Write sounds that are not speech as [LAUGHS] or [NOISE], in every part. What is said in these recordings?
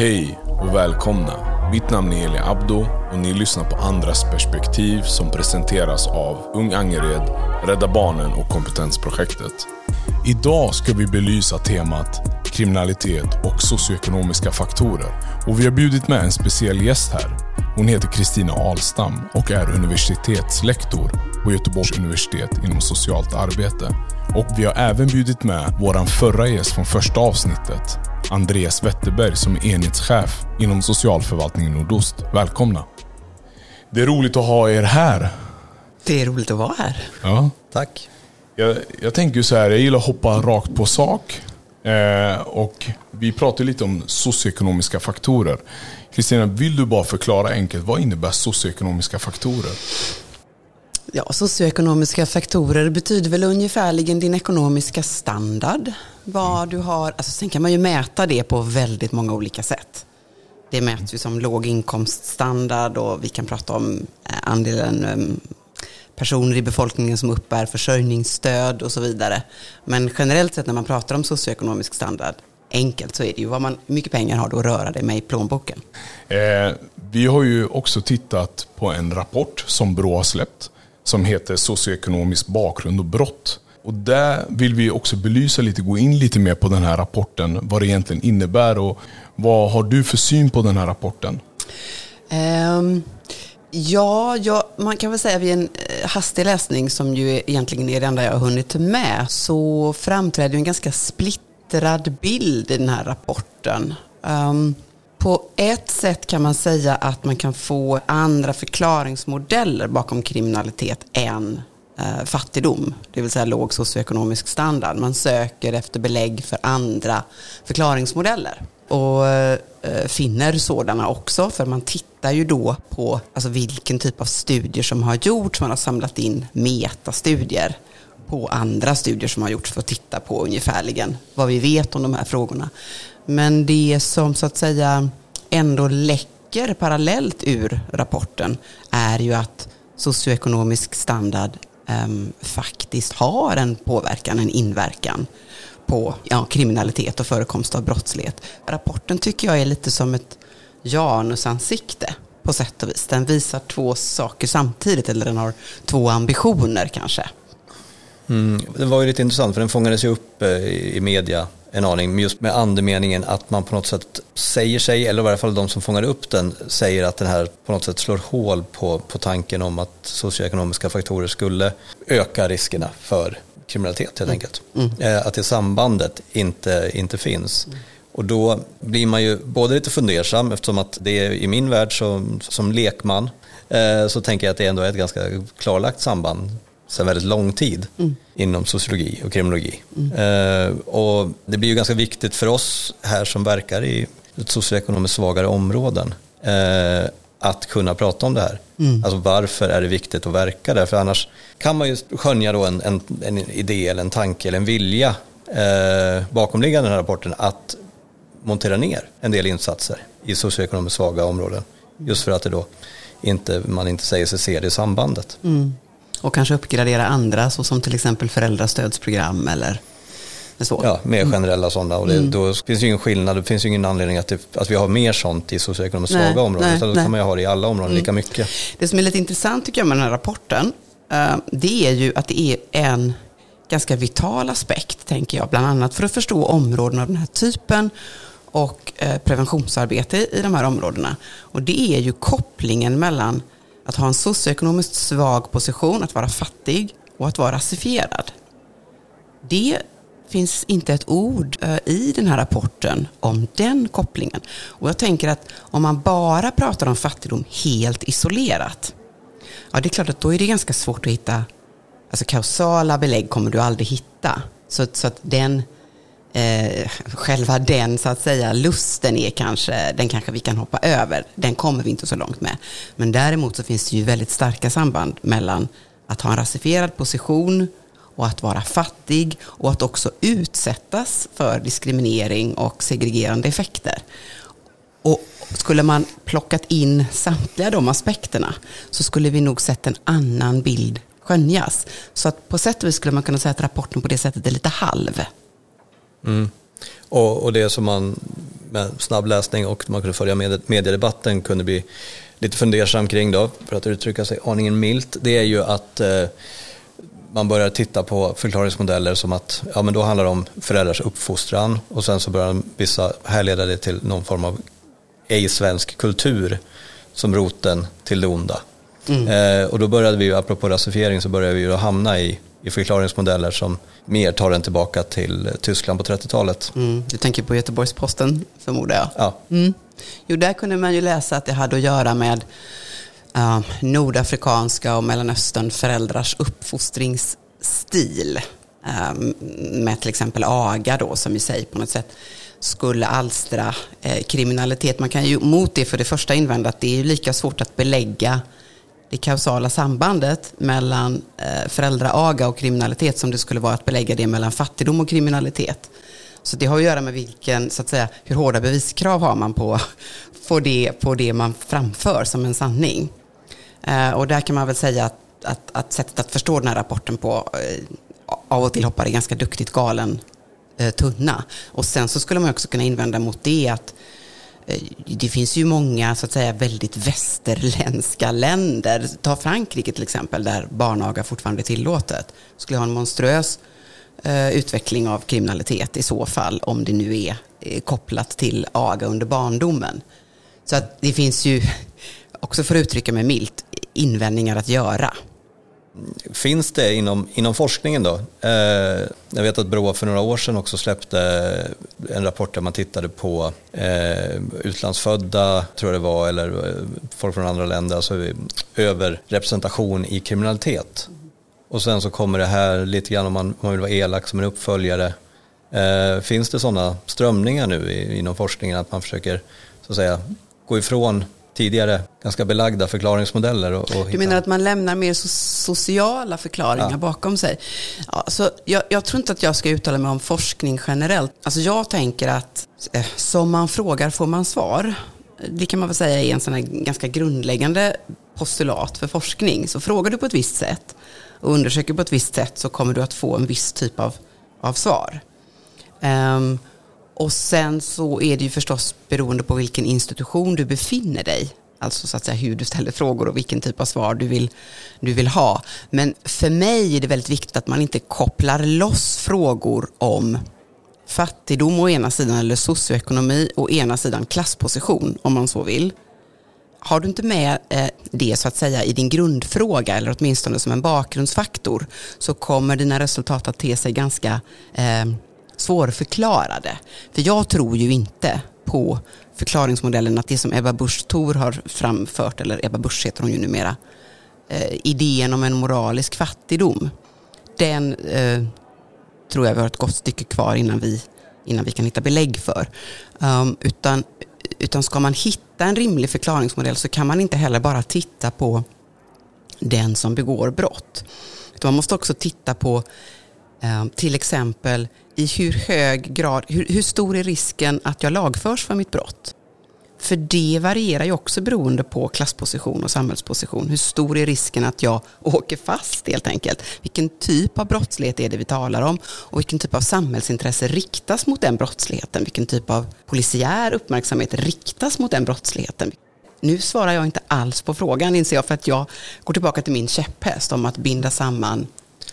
Hej och välkomna. Mitt namn är Eli Abdo och ni lyssnar på Andras perspektiv som presenteras av Ung Angered, Rädda Barnen och Kompetensprojektet. Idag ska vi belysa temat kriminalitet och socioekonomiska faktorer. Och vi har bjudit med en speciell gäst här. Hon heter Kristina Alstam och är universitetslektor på Göteborgs universitet inom socialt arbete. Och vi har även bjudit med våran förra gäst från första avsnittet, Andreas Wetterberg som är enhetschef inom socialförvaltningen Nordost. Välkomna! Det är roligt att ha er här. Det är roligt att vara här. Ja. Tack. Jag, jag tänker så här, jag gillar att hoppa rakt på sak. Eh, och vi pratar lite om socioekonomiska faktorer. Kristina, vill du bara förklara enkelt, vad innebär socioekonomiska faktorer? Ja, socioekonomiska faktorer betyder väl ungefärligen din ekonomiska standard. Vad du har, alltså sen kan man ju mäta det på väldigt många olika sätt. Det mäts ju som låginkomststandard och vi kan prata om eh, andelen um, personer i befolkningen som uppbär försörjningsstöd och så vidare. Men generellt sett när man pratar om socioekonomisk standard, enkelt så är det ju vad man, hur mycket pengar har du att röra dig med i plånboken. Eh, vi har ju också tittat på en rapport som Brå har släppt som heter socioekonomisk bakgrund och brott. Och där vill vi också belysa lite, gå in lite mer på den här rapporten, vad det egentligen innebär och vad har du för syn på den här rapporten? Um, ja, ja, man kan väl säga vid en eh, hastig läsning som ju egentligen är det enda jag har hunnit med så framträder en ganska splittrad bild i den här rapporten. Um, på ett sätt kan man säga att man kan få andra förklaringsmodeller bakom kriminalitet än eh, fattigdom, det vill säga låg socioekonomisk standard. Man söker efter belägg för andra förklaringsmodeller och eh, finner sådana också, för man tittar ju då på alltså, vilken typ av studier som har gjorts. Man har samlat in metastudier på andra studier som har gjorts för att titta på ungefärligen vad vi vet om de här frågorna. Men det som så att säga ändå läcker parallellt ur rapporten är ju att socioekonomisk standard um, faktiskt har en påverkan, en inverkan på ja, kriminalitet och förekomst av brottslighet. Rapporten tycker jag är lite som ett janusansikte på sätt och vis. Den visar två saker samtidigt, eller den har två ambitioner kanske. Mm, det var ju lite intressant för den fångades ju upp eh, i media en aning just med andemeningen att man på något sätt säger sig, eller i varje fall de som fångar upp den, säger att den här på något sätt slår hål på, på tanken om att socioekonomiska faktorer skulle öka riskerna för kriminalitet helt mm. enkelt. Mm. Eh, att det sambandet inte, inte finns. Mm. Och då blir man ju både lite fundersam eftersom att det är i min värld som, som lekman eh, så tänker jag att det ändå är ett ganska klarlagt samband sedan väldigt lång tid mm. inom sociologi och kriminologi. Mm. Eh, och det blir ju ganska viktigt för oss här som verkar i socioekonomiskt svagare områden eh, att kunna prata om det här. Mm. Alltså varför är det viktigt att verka där? För annars kan man ju skönja då en, en, en idé eller en tanke eller en vilja eh, bakomliggande den här rapporten att montera ner en del insatser i socioekonomiskt svaga områden. Just för att det då inte, man inte säger sig se det sambandet. Mm. Och kanske uppgradera andra, såsom till exempel föräldrastödsprogram eller så. Ja, mer mm. generella sådana. Och det, mm. Då finns ju ingen skillnad, det finns ju ingen anledning att, det, att vi har mer sånt i socioekonomiskt nej, svaga områden. Nej, då nej. kan man ju ha det i alla områden mm. lika mycket. Det som är lite intressant tycker jag med den här rapporten, eh, det är ju att det är en ganska vital aspekt, tänker jag, bland annat för att förstå områden av den här typen och eh, preventionsarbete i de här områdena. Och det är ju kopplingen mellan att ha en socioekonomiskt svag position, att vara fattig och att vara rasifierad. Det finns inte ett ord eh, i den här rapporten om den kopplingen. Och jag tänker att om man bara pratar om fattigdom helt isolerat, ja det är klart att då är det ganska svårt att hitta, alltså kausala belägg kommer du aldrig hitta. Så, så att den eh, själva den så att säga lusten är kanske, den kanske vi kan hoppa över. Den kommer vi inte så långt med. Men däremot så finns det ju väldigt starka samband mellan att ha en rasifierad position och att vara fattig och att också utsättas för diskriminering och segregerande effekter. Och skulle man plockat in samtliga de aspekterna så skulle vi nog sett en annan bild skönjas. Så att på sätt och vis skulle man kunna säga att rapporten på det sättet är lite halv. Mm. Och, och, det som man med snabb läsning och man kunde följa med, mediedebatten kunde bli lite fundersam kring då, för att uttrycka sig aningen milt, det är ju att eh, man börjar titta på förklaringsmodeller som att ja, men då handlar det om föräldrars uppfostran och sen så börjar vissa härleda det till någon form av ej-svensk kultur som roten till det onda. Mm. Eh, och då började vi, apropå rasifiering, så började vi ju hamna i, i förklaringsmodeller som mer tar den tillbaka till Tyskland på 30-talet. Mm. Du tänker på Göteborgs-Posten förmodar jag? Ja. Mm. Jo, där kunde man ju läsa att det hade att göra med uh, nordafrikanska och Mellanöstern föräldrars uppfostringsstil. Uh, med till exempel aga då, som i sig på något sätt skulle alstra eh, kriminalitet. Man kan ju mot det för det första invända att det är lika svårt att belägga det kausala sambandet mellan eh, föräldraaga och kriminalitet som det skulle vara att belägga det mellan fattigdom och kriminalitet. Så det har att göra med vilken, så att säga, hur hårda beviskrav har man på, på, det, på det man framför som en sanning. Eh, och där kan man väl säga att, att, att sättet att förstå den här rapporten på eh, av och till hoppar i ganska duktigt galen tunna. Och sen så skulle man också kunna invända mot det att Eh, det finns ju många så att säga väldigt västerländska länder. Ta Frankrike till exempel där barnaga fortfarande är tillåtet. Skulle ha en monstruös eh, utveckling av kriminalitet i så fall om det nu är eh, kopplat till aga under barndomen. Så att det finns ju, [LAUGHS] också för att uttrycka mig milt, invändningar att göra. Finns det inom, inom forskningen då? Eh, jag vet att Brå för några år sedan också släppte en rapport där man tittade på eh, utlandsfödda, tror jag det var, eller eh, folk från andra länder, alltså överrepresentation i kriminalitet. Och sen så kommer det här lite grann om man, om man vill vara elak som en uppföljare. Eh, finns det sådana strömningar nu i, inom forskningen att man försöker så att säga gå ifrån tidigare ganska belagda förklaringsmodeller. Och, och du menar att man lämnar mer so sociala förklaringar ja. bakom sig? Ja, så jag, jag, tror inte att jag ska uttala mig om forskning generellt. Alltså jag tänker att eh, som man frågar får man svar. Det kan man väl säga är en sån här ganska grundläggande postulat för forskning. Så frågar du på ett visst sätt och undersöker på ett visst sätt så kommer du att få en viss typ av, av svar. Um, och sen så är det ju förstås beroende på vilken institution du befinner dig. Alltså så att säga hur du ställer frågor och vilken typ av svar du vill, du vill ha. Men för mig är det väldigt viktigt att man inte kopplar loss frågor om fattigdom å ena sidan eller socioekonomi å ena sidan klassposition om man så vill. Har du inte med eh, det så att säga i din grundfråga eller åtminstone som en bakgrundsfaktor så kommer dina resultat att te sig ganska eh, svårförklarade. För jag tror ju inte på förklaringsmodellen att det som Ebba Busch Thor har framfört, eller Ebba Busch heter hon ju numera, eh, idén om en moralisk fattigdom, den eh, tror jag vi har ett gott stycke kvar innan vi, innan vi kan hitta belägg för. Um, utan, utan ska man hitta en rimlig förklaringsmodell så kan man inte heller bara titta på den som begår brott. Utan man måste också titta på Ehm, till exempel i hur hög grad, hur, hur stor är risken att jag lagförs för mitt brott? För det varierar ju också beroende på klassposition och samhällsposition. Hur stor är risken att jag åker fast helt enkelt? Vilken typ av brottslighet är det vi talar om? Och vilken typ av samhällsintresse riktas mot den brottsligheten? Vilken typ av polisiär uppmärksamhet riktas mot den brottsligheten? Nu svarar jag inte alls på frågan inser jag för att jag går tillbaka till min käpphäst om att binda samman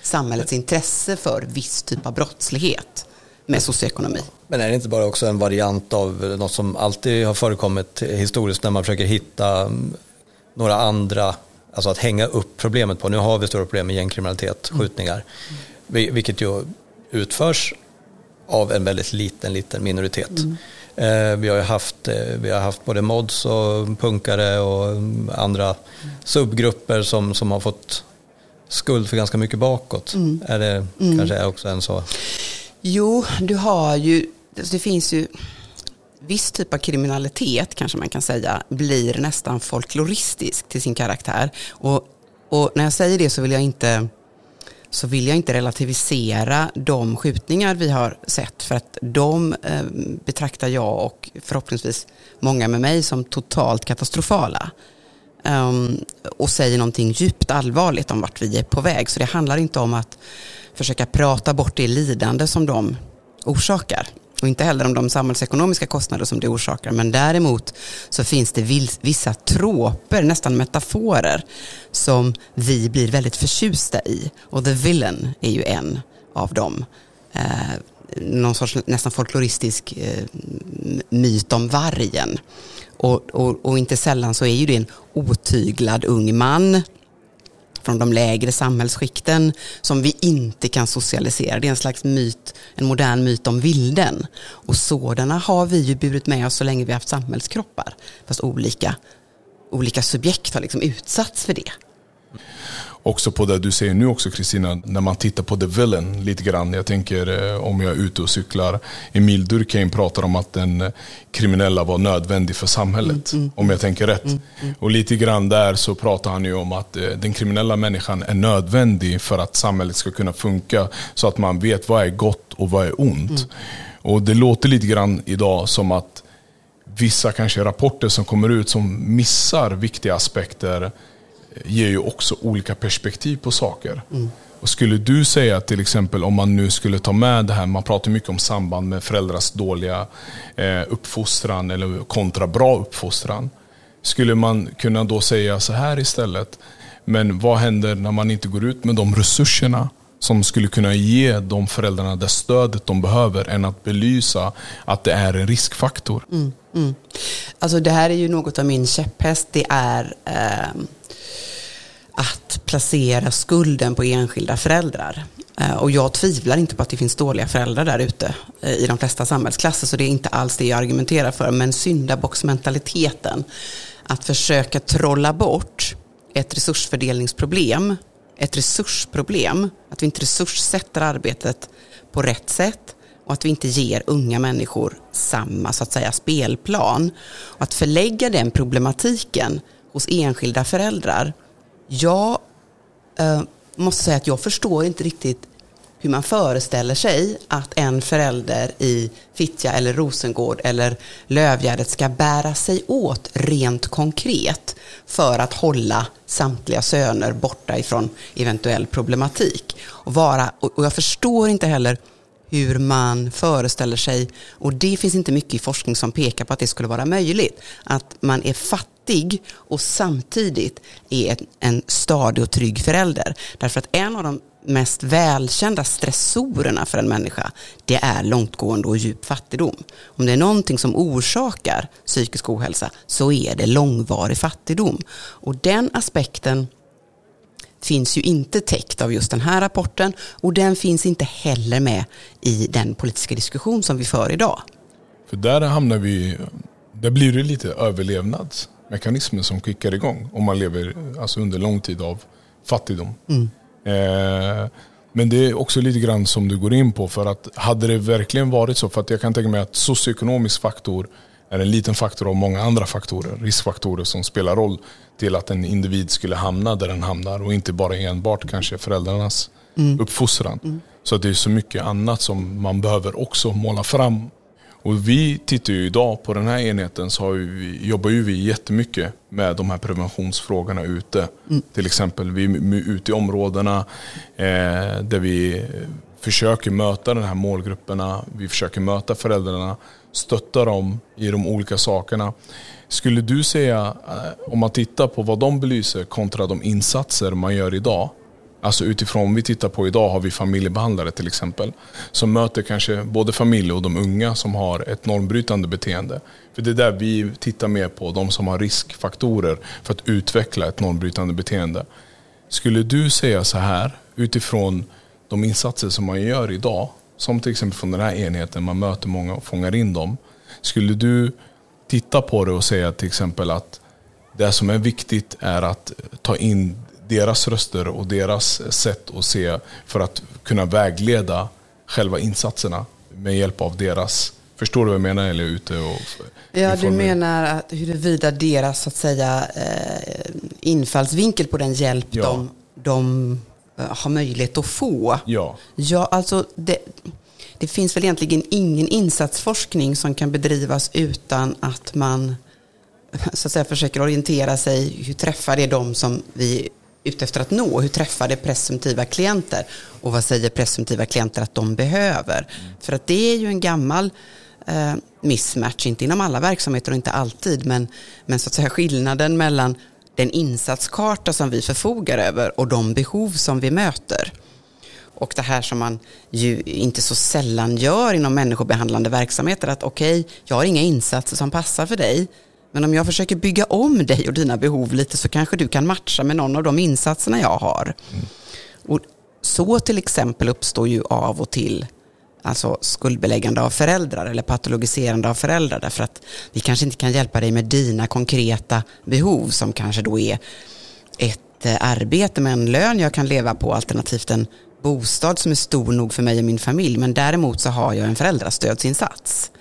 samhällets intresse för viss typ av brottslighet med socioekonomi. Men är det inte bara också en variant av något som alltid har förekommit historiskt när man försöker hitta mm, några andra, alltså att hänga upp problemet på. Nu har vi stora problem med gängkriminalitet, mm. skjutningar, mm. vilket ju utförs av en väldigt liten, liten minoritet. Mm. Eh, vi har haft, eh, vi har haft både mods och punkare och andra mm. subgrupper som, som har fått skuld för ganska mycket bakåt. Mm. Är det mm. kanske också en så? Jo, du har ju, alltså det finns ju viss typ av kriminalitet kanske man kan säga blir nästan folkloristisk till sin karaktär. Och, och när jag säger det så vill jag inte så vill jag inte relativisera de skjutningar vi har sett för att de eh, betraktar jag och förhoppningsvis många med mig som totalt katastrofala. Um, och säger någonting djupt allvarligt om vart vi är på väg. Så det handlar inte om att försöka prata bort det lidande som de orsakar. och inte heller om de samhällsekonomiska kostnader som det orsakar. Men däremot så finns det vissa tråper, nästan metaforer, som vi blir väldigt förtjusta i. Och The Villain är ju en av dem. Eh, någon sorts nästan folkloristisk eh, myt om vargen. Och, och, och, inte sällan så är ju det en otyglad ung man från de lägre samhällsskikten som vi inte kan socialisera. Det är en slags myt, en modern myt om vilden. Och sådana har vi ju burit med oss så länge vi har haft samhällskroppar. Fast olika, olika subjekt har liksom utsatts för det också på det du säger nu också Kristina, när man tittar på The Villain lite grann. Jag tänker eh, om jag är ute och cyklar. Emil Durkheim pratar om att den kriminella var nödvändig för samhället. Mm, mm, om jag tänker rätt. Mm, mm, och lite grann där så pratar han ju om att eh, den kriminella människan är nödvändig för att samhället ska kunna funka. Så att man vet vad är gott och vad är ont. Mm. Och det låter lite grann idag som att vissa kanske rapporter som kommer ut som missar viktiga aspekter ger ju också olika perspektiv på saker. Mm. Och skulle du säga till exempel om man nu skulle ta med det här, man pratar mycket om samband med föräldrars dåliga eh, uppfostran eller kontra bra uppfostran. Skulle man kunna då säga så här istället, men vad händer när man inte går ut med de resurserna som skulle kunna ge de föräldrarna det stödet de behöver än att belysa att det är en riskfaktor? Mm, mm. Alltså det här är ju något av min käpphäst. Det är eh, att placera skulden på enskilda föräldrar. Eh, och jag tvivlar inte på att det finns dåliga föräldrar där ute eh, i de flesta samhällsklasser, så det är inte alls det jag argumenterar för. Men syndabocksmentaliteten, att försöka trolla bort ett resursfördelningsproblem, ett resursproblem, att vi inte resurssätter arbetet på rätt sätt och att vi inte ger unga människor samma så att säga spelplan. Och att förlägga den problematiken hos enskilda föräldrar jag eh, måste säga att jag förstår inte riktigt hur man föreställer sig att en förälder i Fittja eller Rosengård eller Lövgärdet ska bära sig åt rent konkret för att hålla samtliga söner borta ifrån eventuell problematik. Och, vara, och jag förstår inte heller hur man föreställer sig, och det finns inte mycket i forskning som pekar på att det skulle vara möjligt, att man är fattig och samtidigt är en stadig och trygg förälder. Därför att en av de mest välkända stressorerna för en människa, det är långtgående och djup fattigdom. Om det är någonting som orsakar psykisk ohälsa så är det långvarig fattigdom. Och den aspekten finns ju inte täckt av just den här rapporten och den finns inte heller med i den politiska diskussion som vi för idag. För där hamnar vi, där blir det lite överlevnads, överlevnadsmekanismer som kickar igång om man lever alltså under lång tid av fattigdom. Mm. Eh, men det är också lite grann som du går in på för att hade det verkligen varit så, för att jag kan tänka mig att socioekonomisk faktor är en liten faktor av många andra faktorer, riskfaktorer som spelar roll till att en individ skulle hamna där den hamnar och inte bara enbart kanske föräldrarnas mm. uppfostran. Mm. Så det är så mycket annat som man behöver också måla fram. Och vi tittar ju idag på den här enheten så vi, jobbar ju vi jättemycket med de här preventionsfrågorna ute. Mm. Till exempel vi är ute i områdena eh, där vi försöker möta de här målgrupperna. Vi försöker möta föräldrarna, stötta dem i de olika sakerna. Skulle du säga, eh, om man tittar på vad de belyser kontra de insatser man gör idag. Alltså utifrån, om vi tittar på idag har vi familjebehandlare till exempel. Som möter kanske både familj och de unga som har ett normbrytande beteende. För det är där vi tittar mer på, de som har riskfaktorer för att utveckla ett normbrytande beteende. Skulle du säga så här, utifrån de insatser som man gör idag, som till exempel från den här enheten, man möter många och fångar in dem. Skulle du titta på det och säga till exempel att det som är viktigt är att ta in deras röster och deras sätt att se för att kunna vägleda själva insatserna med hjälp av deras Förstår du vad jag menar? Eller ute och ja, du menar att huruvida deras så att säga, eh, infallsvinkel på den hjälp ja. de, de eh, har möjlighet att få. Ja. Ja, alltså det, det finns väl egentligen ingen insatsforskning som kan bedrivas utan att man så att säga, försöker orientera sig. Hur träffar det de som vi ute efter att nå? Hur träffar det presumtiva klienter? Och vad säger presumtiva klienter att de behöver? Mm. För att det är ju en gammal eh, mismatch, inte inom alla verksamheter och inte alltid, men, men så att säga skillnaden mellan den insatskarta som vi förfogar över och de behov som vi möter. Och det här som man ju inte så sällan gör inom människobehandlande verksamheter, att okej, okay, jag har inga insatser som passar för dig, men om jag försöker bygga om dig och dina behov lite så kanske du kan matcha med någon av de insatserna jag har. Mm. Och så till exempel uppstår ju av och till alltså skuldbeläggande av föräldrar eller patologiserande av föräldrar därför att vi kanske inte kan hjälpa dig med dina konkreta behov som kanske då är ett eh, arbete med en lön jag kan leva på alternativt en bostad som är stor nog för mig och min familj men däremot så har jag en föräldrastödsinsats.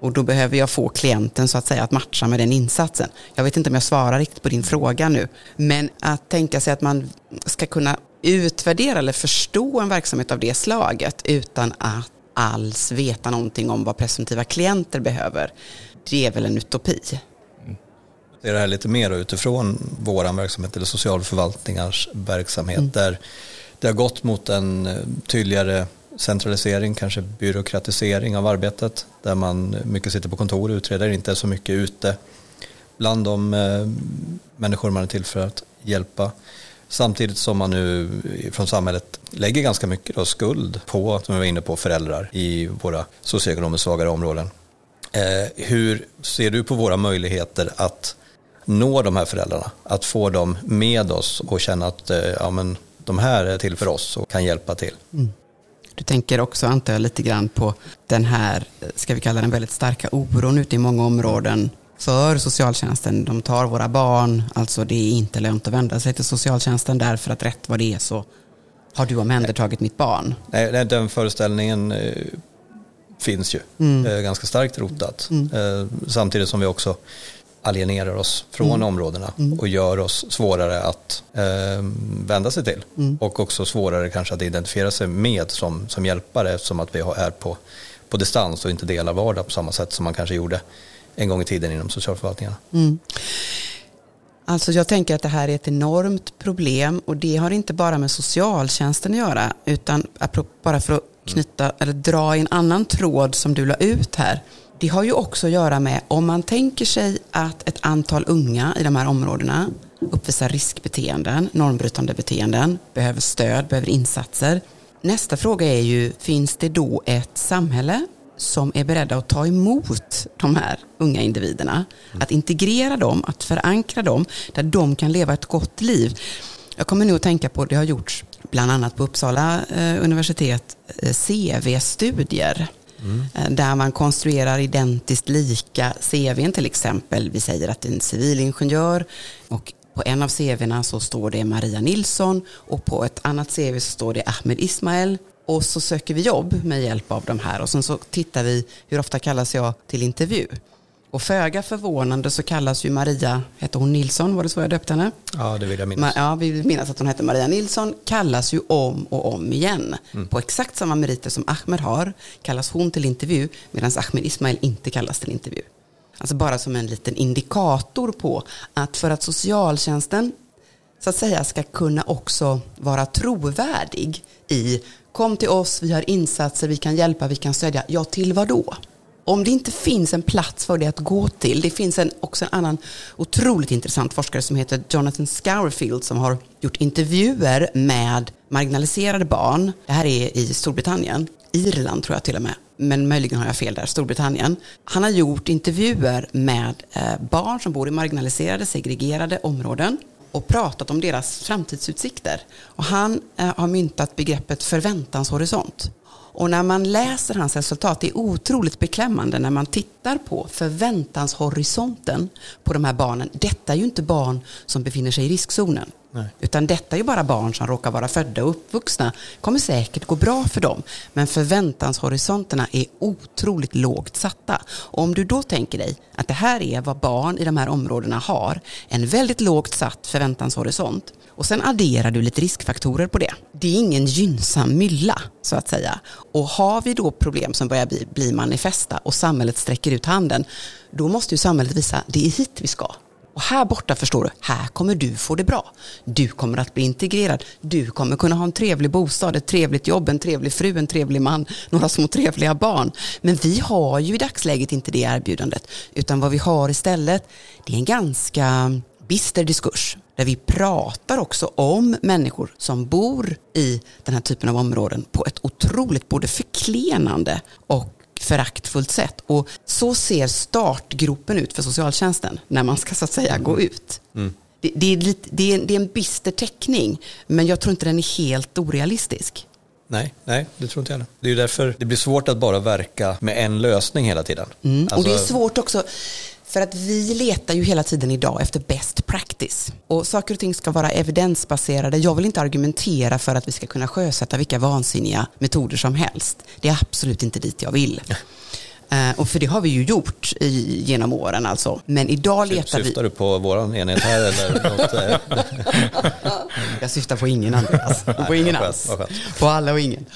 Och då behöver jag få klienten så att säga att matcha med den insatsen. Jag vet inte om jag svarar riktigt på din fråga nu. Men att tänka sig att man ska kunna utvärdera eller förstå en verksamhet av det slaget utan att alls veta någonting om vad presumtiva klienter behöver. Det är väl en utopi. Det är det här lite mer utifrån vår verksamhet eller socialförvaltningars verksamhet mm. där det har gått mot en tydligare centralisering, kanske byråkratisering av arbetet där man mycket sitter på kontor och utreder, inte så mycket ute bland de eh, människor man är till för att hjälpa. Samtidigt som man nu från samhället lägger ganska mycket då skuld på, som vi var inne på, föräldrar i våra socioekonomiskt svagare områden. Eh, hur ser du på våra möjligheter att nå de här föräldrarna? Att få dem med oss och känna att eh, ja, men, de här är till för oss och kan hjälpa till. Mm. Du tänker också, antar jag, lite grann på den här, ska vi kalla den väldigt starka oron ute i många områden för socialtjänsten. De tar våra barn, alltså det är inte lönt att vända sig till socialtjänsten därför att rätt vad det är så har du omhändertagit mitt barn. Nej, den föreställningen eh, finns ju, mm. ganska starkt rotat. Mm. Eh, samtidigt som vi också alienerar oss från mm. områdena mm. och gör oss svårare att eh, vända sig till. Mm. Och också svårare kanske att identifiera sig med som, som hjälpare eftersom att vi är på, på distans och inte delar vardag på samma sätt som man kanske gjorde en gång i tiden inom socialförvaltningarna. Mm. Alltså jag tänker att det här är ett enormt problem och det har inte bara med socialtjänsten att göra utan bara för att knyta eller dra i en annan tråd som du la ut här det har ju också att göra med om man tänker sig att ett antal unga i de här områdena uppvisar riskbeteenden, normbrytande beteenden, behöver stöd, behöver insatser. Nästa fråga är ju, finns det då ett samhälle som är beredda att ta emot de här unga individerna? Att integrera dem, att förankra dem, där de kan leva ett gott liv. Jag kommer nu att tänka på, det har gjorts bland annat på Uppsala eh, universitet, eh, CV-studier Mm. Där man konstruerar identiskt lika CVn till exempel. Vi säger att det är en civilingenjör och på en av CVna så står det Maria Nilsson och på ett annat CV så står det Ahmed Ismail. Och så söker vi jobb med hjälp av de här och sen så tittar vi hur ofta kallas jag till intervju. Och föga förvånande så kallas ju Maria, hette hon Nilsson, var det så jag döpte henne? Ja, det vill jag minnas. Ja, vi vill minnas att hon hette Maria Nilsson, kallas ju om och om igen. Mm. På exakt samma meriter som Ahmed har kallas hon till intervju, medan Ahmed Ismail inte kallas till intervju. Alltså bara som en liten indikator på att för att socialtjänsten så att säga ska kunna också vara trovärdig i kom till oss, vi har insatser, vi kan hjälpa, vi kan stödja. Ja, till vad då? Om det inte finns en plats för det att gå till, det finns en, också en annan otroligt intressant forskare som heter Jonathan Scourfield som har gjort intervjuer med marginaliserade barn. Det här är i Storbritannien, Irland tror jag till och med, men möjligen har jag fel där, Storbritannien. Han har gjort intervjuer med eh, barn som bor i marginaliserade, segregerade områden och pratat om deras framtidsutsikter. Och han eh, har myntat begreppet förväntanshorisont. Och när man läser hans resultat, det är otroligt beklämmande när man tittar på förväntanshorisonten på de här barnen. Detta är ju inte barn som befinner sig i riskzonen. Nej. Utan detta är ju bara barn som råkar vara födda och uppvuxna. kommer säkert gå bra för dem. Men förväntanshorisonterna är otroligt lågt satta. Och om du då tänker dig att det här är vad barn i de här områdena har, en väldigt lågt satt förväntanshorisont, och sen adderar du lite riskfaktorer på det. Det är ingen gynnsam mylla, så att säga. Och har vi då problem som börjar bli, bli manifesta och samhället sträcker ut handen, då måste ju samhället visa, det är hit vi ska. Och här borta förstår du, här kommer du få det bra. Du kommer att bli integrerad. Du kommer kunna ha en trevlig bostad, ett trevligt jobb, en trevlig fru, en trevlig man, några små trevliga barn. Men vi har ju i dagsläget inte det erbjudandet. Utan vad vi har istället, det är en ganska bister diskurs där vi pratar också om människor som bor i den här typen av områden på ett otroligt både förklenande och föraktfullt sätt. Och så ser startgropen ut för socialtjänsten när man ska så att säga gå ut. Mm. Det, det, är lite, det, är, det är en bister teckning, men jag tror inte den är helt orealistisk. Nej, nej, det tror inte jag. Det är ju därför det blir svårt att bara verka med en lösning hela tiden. Mm. Alltså... Och det är alltså- svårt också, för att vi letar ju hela tiden idag efter best practice. Och saker och ting ska vara evidensbaserade. Jag vill inte argumentera för att vi ska kunna sjösätta vilka vansinniga metoder som helst. Det är absolut inte dit jag vill. Uh, och för det har vi ju gjort i, genom åren alltså. Men idag letar syftar vi... Syftar du på vår enhet här eller [LAUGHS] något? Eh? [LAUGHS] jag syftar på ingen Andreas. [LAUGHS] på ingen alls. På alla och ingen.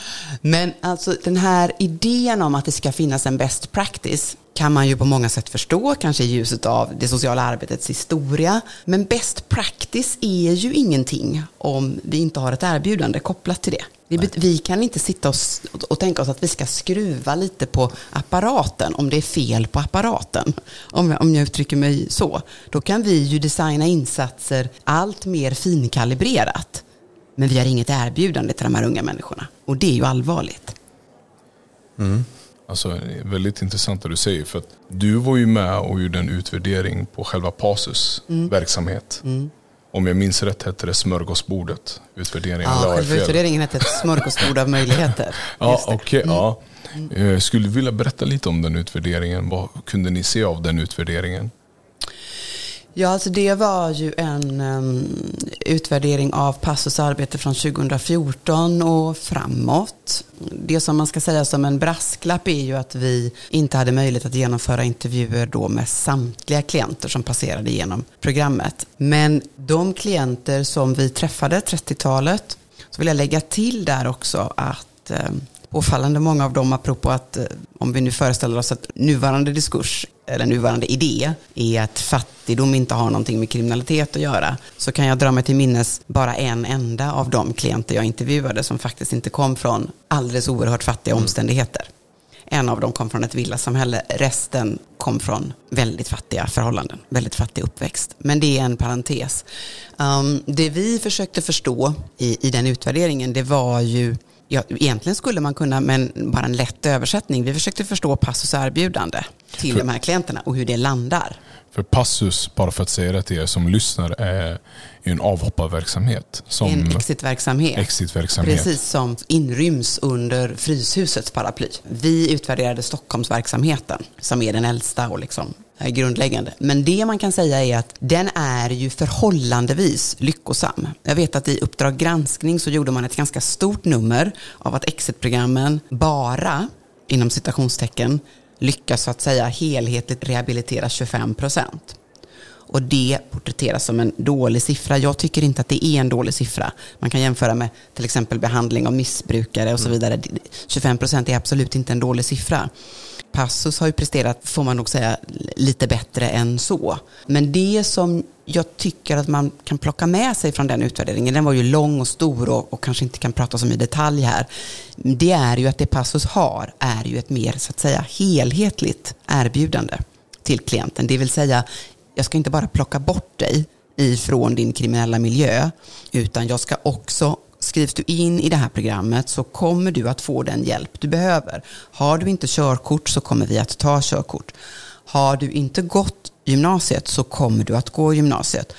Men alltså den här idén om att det ska finnas en best practice kan man ju på många sätt förstå, kanske i ljuset av det sociala arbetets historia. Men best practice är ju ingenting om vi inte har ett erbjudande kopplat till det. Vi, vi kan inte sitta och, och, tänka oss att vi ska skruva lite på apparaten om det är fel på apparaten. Om jag, om jag uttrycker mig så. Då kan vi ju designa insatser allt mer finkalibrerat. Men vi har inget erbjudande till de här unga människorna. Och det är ju allvarligt. Mm. Alltså, väldigt intressant det du säger. För att du var ju med och gjorde en utvärdering på själva Pasus mm. verksamhet. Mm. Om jag minns rätt hette det smörgåsbordet. Utvärderingen. Ja, själva utvärderingen hette ett smörgåsbord av möjligheter. [LAUGHS] ja, okej. Okay, mm. ja. Eh, skulle vilja berätta lite om den utvärderingen. Vad kunde ni se av den utvärderingen? Ja, alltså det var ju en um, utvärdering av Passus arbete från 2014 och framåt. Det som man ska säga som en brasklapp är ju att vi inte hade möjlighet att genomföra intervjuer då med samtliga klienter som passerade genom programmet. Men de klienter som vi träffade, 30-talet, så vill jag lägga till där också att um, påfallande många av dem, apropå att eh, om vi nu föreställer oss att nuvarande diskurs eller nuvarande idé är att fattigdom inte har någonting med kriminalitet att göra, så kan jag dra mig till minnes bara en enda av de klienter jag intervjuade som faktiskt inte kom från alldeles oerhört fattiga mm. omständigheter. En av dem kom från ett villasamhälle, resten kom från väldigt fattiga förhållanden, väldigt fattig uppväxt. Men det är en parentes. Um, det vi försökte förstå i, i den utvärderingen, det var ju ja, egentligen skulle man kunna, men bara en lätt översättning. Vi försökte förstå Passus erbjudande till för, de här klienterna och hur det landar. För Passus, bara för att säga det till er som lyssnar, är en avhopparverksamhet. Som en exitverksamhet. exitverksamhet. Precis som inryms under Fryshusets paraply. Vi utvärderade Stockholmsverksamheten som är den äldsta och liksom grundläggande. Men det man kan säga är att den är ju förhållandevis lyckosam. Jag vet att i Uppdrag granskning så gjorde man ett ganska stort nummer av att exitprogrammen bara, inom citationstecken, lyckas så att säga helhetligt rehabilitera 25 procent. Och det porträtteras som en dålig siffra. Jag tycker inte att det är en dålig siffra. Man kan jämföra med till exempel behandling av missbrukare och så mm. vidare. 25 procent är absolut inte en dålig siffra. Passus har ju presterat, får man nog säga, lite bättre än så. Men det som jag tycker att man kan plocka med sig från den utvärderingen, den var ju lång och stor och, och kanske inte kan prata om i detalj här, det är ju att det Passus har är ju ett mer, så att säga, helhetligt erbjudande till klienten. Det vill säga, jag ska inte bara plocka bort dig ifrån din kriminella miljö, utan jag ska också Skrivs du in i det här programmet så kommer du att få den hjälp du behöver. Har du inte körkort så kommer vi att ta körkort. Har du inte gått gymnasiet så kommer du att gå gymnasiet.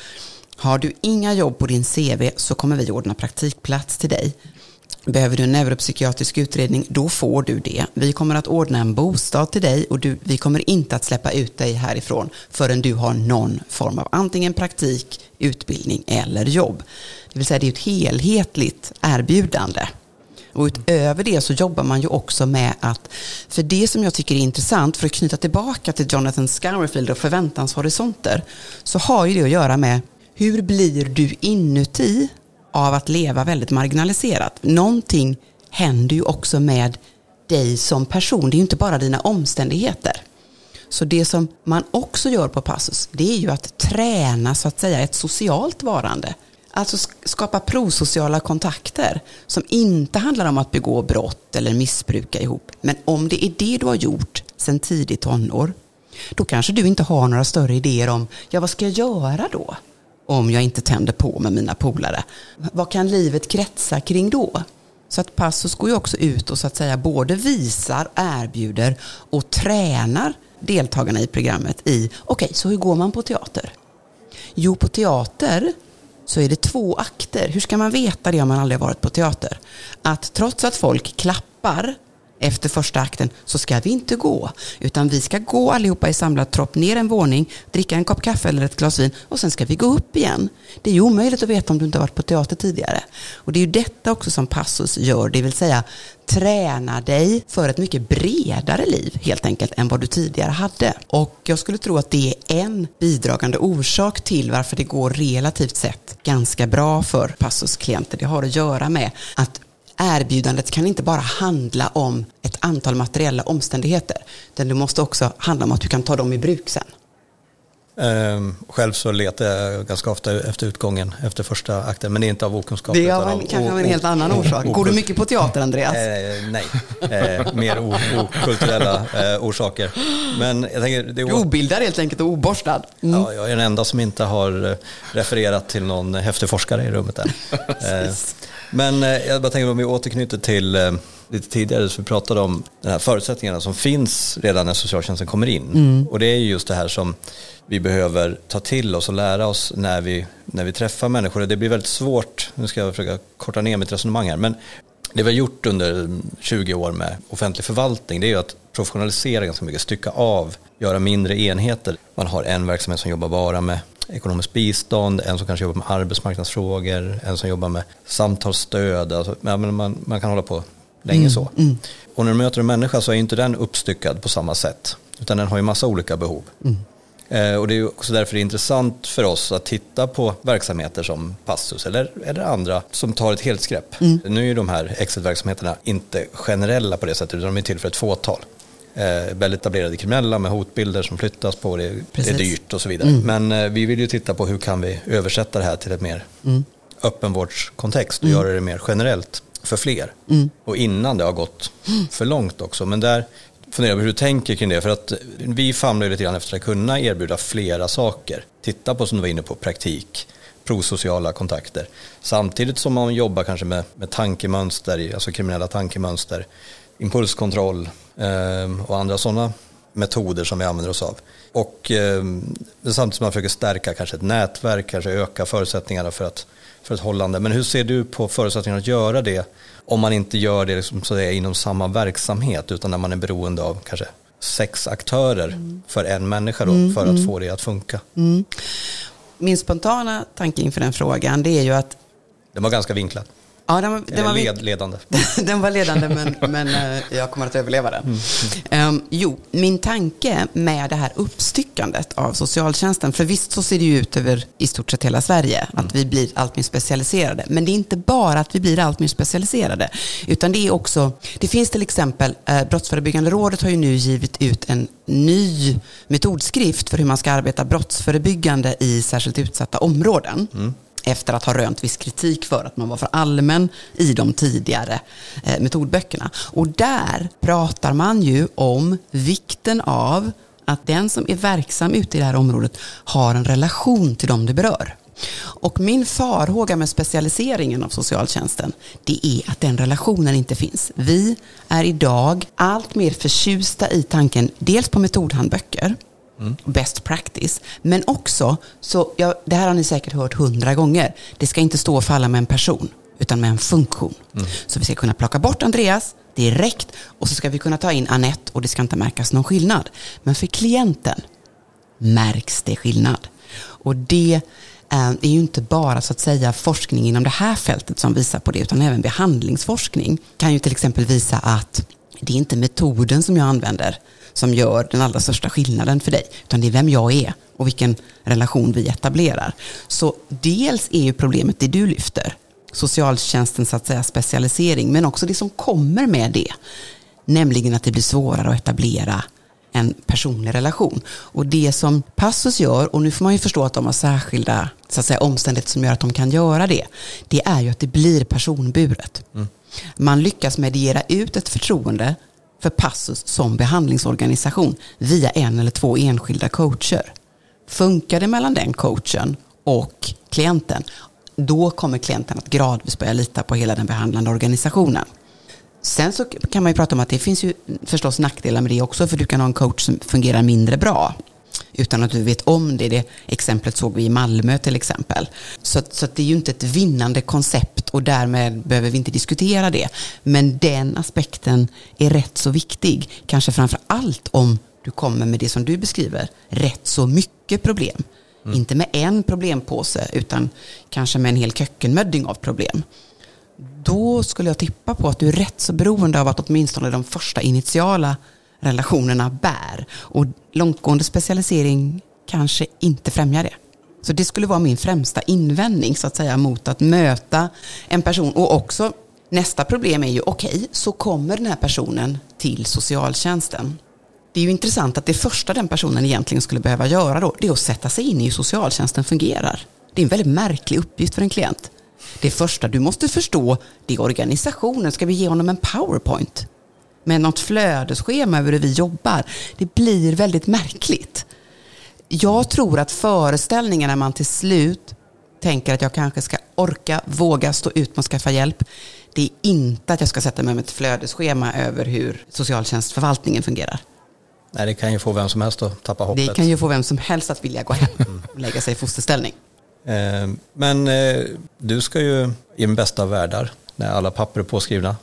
Har du inga jobb på din CV så kommer vi ordna praktikplats till dig. Behöver du en neuropsykiatrisk utredning, då får du det. Vi kommer att ordna en bostad till dig och du, vi kommer inte att släppa ut dig härifrån förrän du har någon form av antingen praktik, utbildning eller jobb. Det vill säga det är ett helhetligt erbjudande. Och utöver det så jobbar man ju också med att, för det som jag tycker är intressant, för att knyta tillbaka till Jonathan Scourfield och förväntanshorisonter, så har ju det att göra med hur blir du inuti av att leva väldigt marginaliserat. Någonting händer ju också med dig som person. Det är ju inte bara dina omständigheter. Så det som man också gör på Passus, det är ju att träna så att säga ett socialt varande. Alltså skapa prosociala kontakter som inte handlar om att begå brott eller missbruka ihop. Men om det är det du har gjort sedan tidigt tonår, då kanske du inte har några större idéer om, ja vad ska jag göra då? Om jag inte tänder på med mina polare. Vad kan livet kretsa kring då? Så att Passus går ju också ut och så att säga både visar, erbjuder och tränar deltagarna i programmet i, okej, okay, så hur går man på teater? Jo, på teater så är det två akter. Hur ska man veta det om man aldrig varit på teater? Att trots att folk klappar efter första akten så ska vi inte gå. Utan vi ska gå allihopa i samlad tropp ner en våning, dricka en kopp kaffe eller ett glas vin och sen ska vi gå upp igen. Det är ju omöjligt att veta om du inte har varit på teater tidigare. Och det är ju detta också som Passus gör, det vill säga träna dig för ett mycket bredare liv helt enkelt än vad du tidigare hade. Och jag skulle tro att det är en bidragande orsak till varför det går relativt sett ganska bra för Passus klienter. Det har att göra med att erbjudandet kan inte bara handla om ett antal materiella omständigheter. Utan det måste också handla om att du kan ta dem i bruk sen. Ehm, själv så letar jag ganska ofta efter utgången efter första akten, men det är inte av okunskap. Det är av kanske av en helt annan orsak. Går du mycket på teater, Andreas? Eh, nej, eh, mer okulturella eh, orsaker. Men jag tänker, det är du obildad helt enkelt och oborstad. Mm. Ja, jag är den enda som inte har eh, refererat till någon häftig forskare i rummet än. [LAUGHS] Men eh, jag bara tänker om vi återknyter till eh, lite tidigare så vi pratade om de här förutsättningarna som finns redan när socialtjänsten kommer in. Mm. Och det är just det här som vi behöver ta till oss och lära oss när vi, när vi träffar människor. Det blir väldigt svårt, nu ska jag försöka korta ner mitt resonemang här, men det vi har gjort under 20 år med offentlig förvaltning det är ju att professionalisera ganska mycket, stycka av, göra mindre enheter. Man har en verksamhet som jobbar bara med ekonomiskt bistånd, en som kanske jobbar med arbetsmarknadsfrågor, en som jobbar med samtalsstöd. Alltså, man, man kan hålla på länge mm, så. Mm. Och när du möter en människa så är inte den uppstyckad på samma sätt. Utan den har ju massa olika behov. Mm. Eh, och det är också därför det är intressant för oss att titta på verksamheter som Passus eller, eller andra som tar ett helhetsgrepp. Mm. Nu är ju de här exit-verksamheterna inte generella på det sättet utan de är till för ett fåtal eh, väl etablerade kriminella med hotbilder som flyttas på, det, det är dyrt och så vidare. Mm. Men eh, vi vill ju titta på hur kan vi översätta det här till ett mer mm. öppenvårdskontext och mm. göra det mer generellt för fler. Mm. Och innan det har gått för långt också. Men där funderar jag på hur du tänker kring det. För att vi famlar lite grann efter att kunna erbjuda flera saker. Titta på som du var inne på, praktik, prosociala kontakter. Samtidigt som man jobbar kanske med, med tankemönster, alltså kriminella tankemönster, impulskontroll, Ehm, och andra sådana metoder som vi använder oss av. Och ehm, samtidigt som man försöker stärka kanske ett nätverk, kanske öka förutsättningarna för, att, för ett hållande. Men hur ser du på förutsättningarna att göra det om man inte gör det liksom, så att säga, inom samma verksamhet utan när man är beroende av kanske sex aktörer mm. för en människa då, mm, för att mm. få det att funka? Mm. Min spontana tanke inför den frågan det är ju att den var ganska vinklad. Ja, den var, den var led, ledande. [LAUGHS] den var ledande, men, [LAUGHS] men eh, jag kommer att överleva den. Mm. Um, jo, min tanke med det här uppstyckandet av socialtjänsten, för visst så ser det ju ut över i stort sett hela Sverige, mm. att vi blir allt mer specialiserade. Men det är inte bara att vi blir allt mer specialiserade, utan det är också, det finns till exempel, eh, Brottsförebyggande rådet har ju nu givit ut en ny metodskrift för hur man ska arbeta brottsförebyggande i särskilt utsatta områden. Mm efter att ha rönt viss kritik för att man var för allmän i de tidigare eh, metodböckerna. Och där pratar man ju om vikten av att den som är verksam ute i det här området har en relation till dem det berör. Och min farhåga med specialiseringen av socialtjänsten, det är att den relationen inte finns. Vi är idag allt mer förtjusta i tanken, dels på metodhandböcker, Mm. Best practice. Men också, så, ja, det här har ni säkert hört hundra gånger, det ska inte stå och falla med en person, utan med en funktion. Mm. Så vi ska kunna plocka bort Andreas direkt och så ska vi kunna ta in Annette och det ska inte märkas någon skillnad. Men för klienten märks det skillnad. Och det eh, är ju inte bara så att säga forskning inom det här fältet som visar på det, utan även behandlingsforskning kan ju till exempel visa att det är inte metoden som jag använder som gör den allra största skillnaden för dig, utan det är vem jag är och vilken relation vi etablerar. Så dels är ju problemet det du lyfter, socialtjänstens att säga, specialisering, men också det som kommer med det, nämligen att det blir svårare att etablera en personlig relation. Och det som Passus gör, och nu får man ju förstå att de har särskilda så att säga, omständigheter som gör att de kan göra det, det är ju att det blir personburet. Mm. Man lyckas mediera ut ett förtroende för Passus som behandlingsorganisation via en eller två enskilda coacher. Funkar det mellan den coachen och klienten, då kommer klienten att gradvis börja lita på hela den behandlande organisationen. Sen så kan man ju prata om att det finns ju förstås nackdelar med det också, för du kan ha en coach som fungerar mindre bra utan att du vet om det. Det exemplet såg vi i Malmö till exempel. Så, så det är ju inte ett vinnande koncept och därmed behöver vi inte diskutera det. Men den aspekten är rätt så viktig, kanske framför allt om du kommer med det som du beskriver, rätt så mycket problem. Mm. Inte med en problempåse, utan kanske med en hel kökkenmödding av problem. Då skulle jag tippa på att du är rätt så beroende av att åtminstone de första initiala relationerna bär. Och långtgående specialisering kanske inte främjar det. Så det skulle vara min främsta invändning så att säga mot att möta en person. Och också nästa problem är ju, okej, okay, så kommer den här personen till socialtjänsten. Det är ju intressant att det första den personen egentligen skulle behöva göra då, det är att sätta sig in i hur socialtjänsten fungerar. Det är en väldigt märklig uppgift för en klient. Det första du måste förstå, det är organisationen. Ska vi ge honom en powerpoint? Med något flödesschema över hur vi jobbar. Det blir väldigt märkligt. Jag tror att föreställningen när man till slut tänker att jag kanske ska orka, våga stå ut med att skaffa hjälp. Det är inte att jag ska sätta mig med ett flödesschema över hur socialtjänstförvaltningen fungerar. Nej, det kan ju få vem som helst att tappa hoppet. Det kan ju få vem som helst att vilja gå hem och lägga sig i fosterställning. Eh, men eh, du ska ju i den bästa av världar, när alla papper är påskrivna,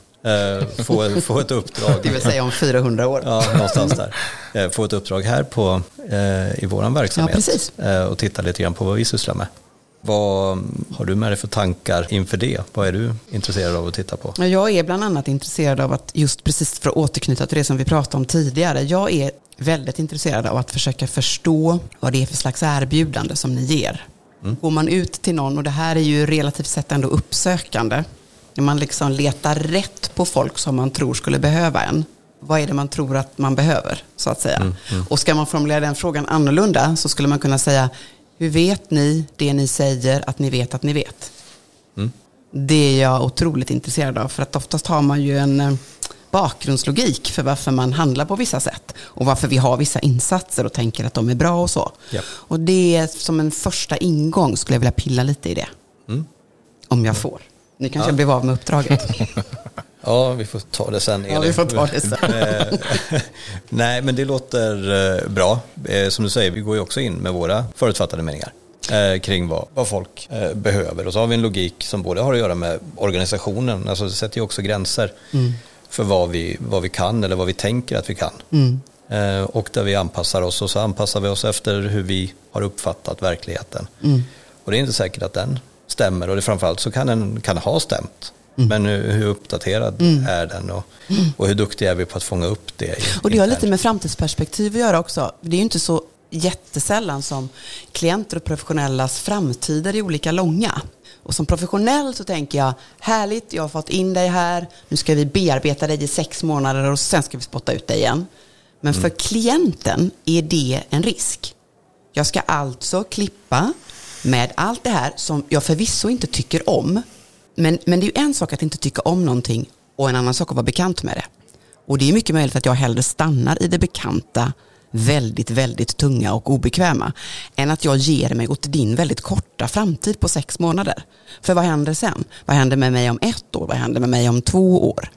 få, få ett uppdrag. Det vill säga om 400 år. Ja, någonstans där. Eh, få ett uppdrag här på, eh, i vår verksamhet ja, och titta lite grann på vad vi sysslar med. Vad har du med dig för tankar inför det? Vad är du intresserad av att titta på? Jag är bland annat intresserad av att, just precis för att återknyta till det som vi pratade om tidigare, jag är väldigt intresserad av att försöka förstå vad det är för slags erbjudande som ni ger. Mm. Går man ut till någon, och det här är ju relativt sett ändå uppsökande, när man liksom letar rätt på folk som man tror skulle behöva en. Vad är det man tror att man behöver, så att säga. Mm, mm. Och ska man formulera den frågan annorlunda så skulle man kunna säga, hur vet ni det ni säger att ni vet att ni vet? Mm. Det är jag otroligt intresserad av, för att oftast har man ju en eh, bakgrundslogik för varför man handlar på vissa sätt och varför vi har vissa insatser och tänker att de är bra och så. Yep. Och det är som en första ingång skulle jag vilja pilla lite i det. Mm. Om jag får. Ni kanske ja. blev av med uppdraget. [LAUGHS] ja, vi får ta det sen. Elin. Ja, vi får ta det sen. Eh, [LAUGHS] nej, men det låter eh, bra. Eh, som du säger, vi går ju också in med våra förutfattade meningar kring vad, vad folk behöver. Och så har vi en logik som både har att göra med organisationen, alltså det sätter ju också gränser mm. för vad vi, vad vi kan eller vad vi tänker att vi kan. Mm. Och där vi anpassar oss och så anpassar vi oss efter hur vi har uppfattat verkligheten. Mm. Och det är inte säkert att den stämmer och det framförallt så kan den kan ha stämt. Mm. Men hur uppdaterad mm. är den och, och hur duktiga är vi på att fånga upp det? Och det har lite med framtidsperspektiv att göra också. Det är ju inte så jättesällan som klienter och professionellas framtider är olika långa. Och som professionell så tänker jag, härligt, jag har fått in dig här, nu ska vi bearbeta dig i sex månader och sen ska vi spotta ut dig igen. Men för mm. klienten är det en risk. Jag ska alltså klippa med allt det här som jag förvisso inte tycker om. Men, men det är ju en sak att inte tycka om någonting och en annan sak att vara bekant med det. Och det är mycket möjligt att jag hellre stannar i det bekanta, väldigt, väldigt tunga och obekväma, än att jag ger mig åt din väldigt korta framtid på sex månader. För vad händer sen? Vad händer med mig om ett år? Vad händer med mig om två år?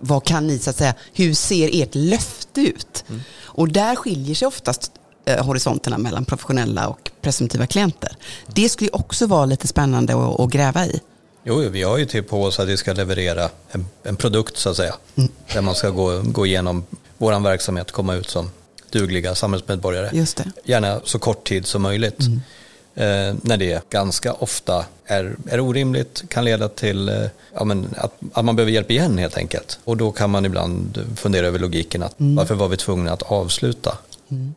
Vad kan ni, så att säga, hur ser ert löfte ut? Mm. Och där skiljer sig oftast horisonterna mellan professionella och presumtiva klienter. Det skulle också vara lite spännande att, att gräva i. Jo, vi har ju typ på oss att vi ska leverera en, en produkt så att säga. Mm. Där man ska gå, gå igenom vår verksamhet, komma ut som dugliga samhällsmedborgare. Just det. Gärna så kort tid som möjligt. Mm. Eh, när det ganska ofta är, är orimligt, kan leda till eh, ja, men att, att man behöver hjälp igen helt enkelt. Och då kan man ibland fundera över logiken att mm. varför var vi tvungna att avsluta Mm.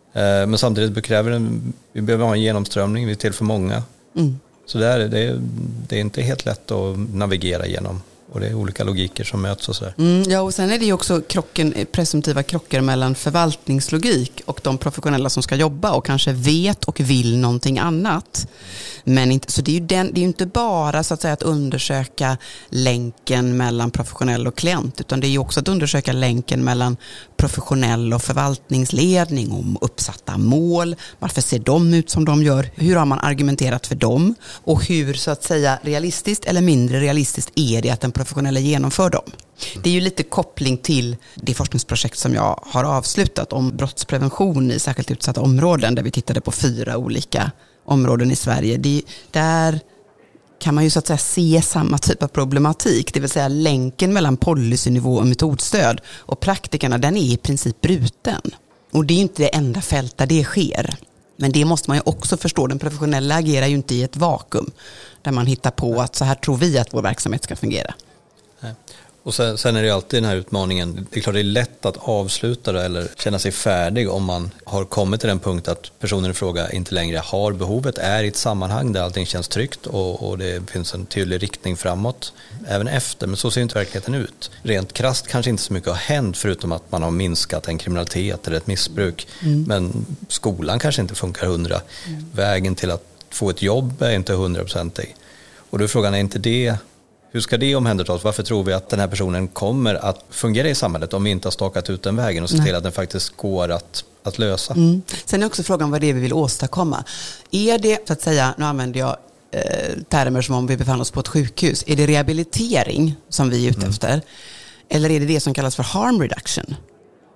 Men samtidigt kräver en, vi behöver ha en genomströmning, vi är till för många. Mm. Så det är, det, är, det är inte helt lätt att navigera genom och det är olika logiker som möts och sådär. Mm, ja, och sen är det ju också krocken, presumtiva krockar mellan förvaltningslogik och de professionella som ska jobba och kanske vet och vill någonting annat. Men inte, så det är ju den, det är inte bara så att, säga, att undersöka länken mellan professionell och klient, utan det är ju också att undersöka länken mellan professionell och förvaltningsledning om uppsatta mål. Varför ser de ut som de gör? Hur har man argumenterat för dem? Och hur så att säga realistiskt eller mindre realistiskt är det att den professionella genomför dem? Det är ju lite koppling till det forskningsprojekt som jag har avslutat om brottsprevention i särskilt utsatta områden där vi tittade på fyra olika områden i Sverige. Det, där kan man ju så att säga se samma typ av problematik, det vill säga länken mellan policynivå och metodstöd och praktikerna, den är i princip bruten. Och det är inte det enda fält där det sker. Men det måste man ju också förstå, den professionella agerar ju inte i ett vakuum där man hittar på att så här tror vi att vår verksamhet ska fungera. Och sen, sen, är det alltid den här utmaningen, det är klart det är lätt att avsluta det eller känna sig färdig om man har kommit till den punkt att personen i fråga inte längre har behovet, är i ett sammanhang där allting känns tryggt och, och det finns en tydlig riktning framåt även efter, men så ser inte verkligheten ut. Rent krast kanske inte så mycket har hänt förutom att man har minskat en kriminalitet eller ett missbruk, mm. men skolan kanske inte funkar hundra. Mm. Vägen till att få ett jobb är inte hundraprocentig. Och då är frågan, är inte det hur ska det omhändertas? Varför tror vi att den här personen kommer att fungera i samhället om vi inte har stakat ut den vägen och se till att den faktiskt går att, att lösa? Mm. Sen är också frågan vad det är vi vill åstadkomma. Är det, så att säga, nu använder jag eh, termer som om vi befann oss på ett sjukhus. Är det rehabilitering som vi är ute mm. efter? Eller är det det som kallas för harm reduction?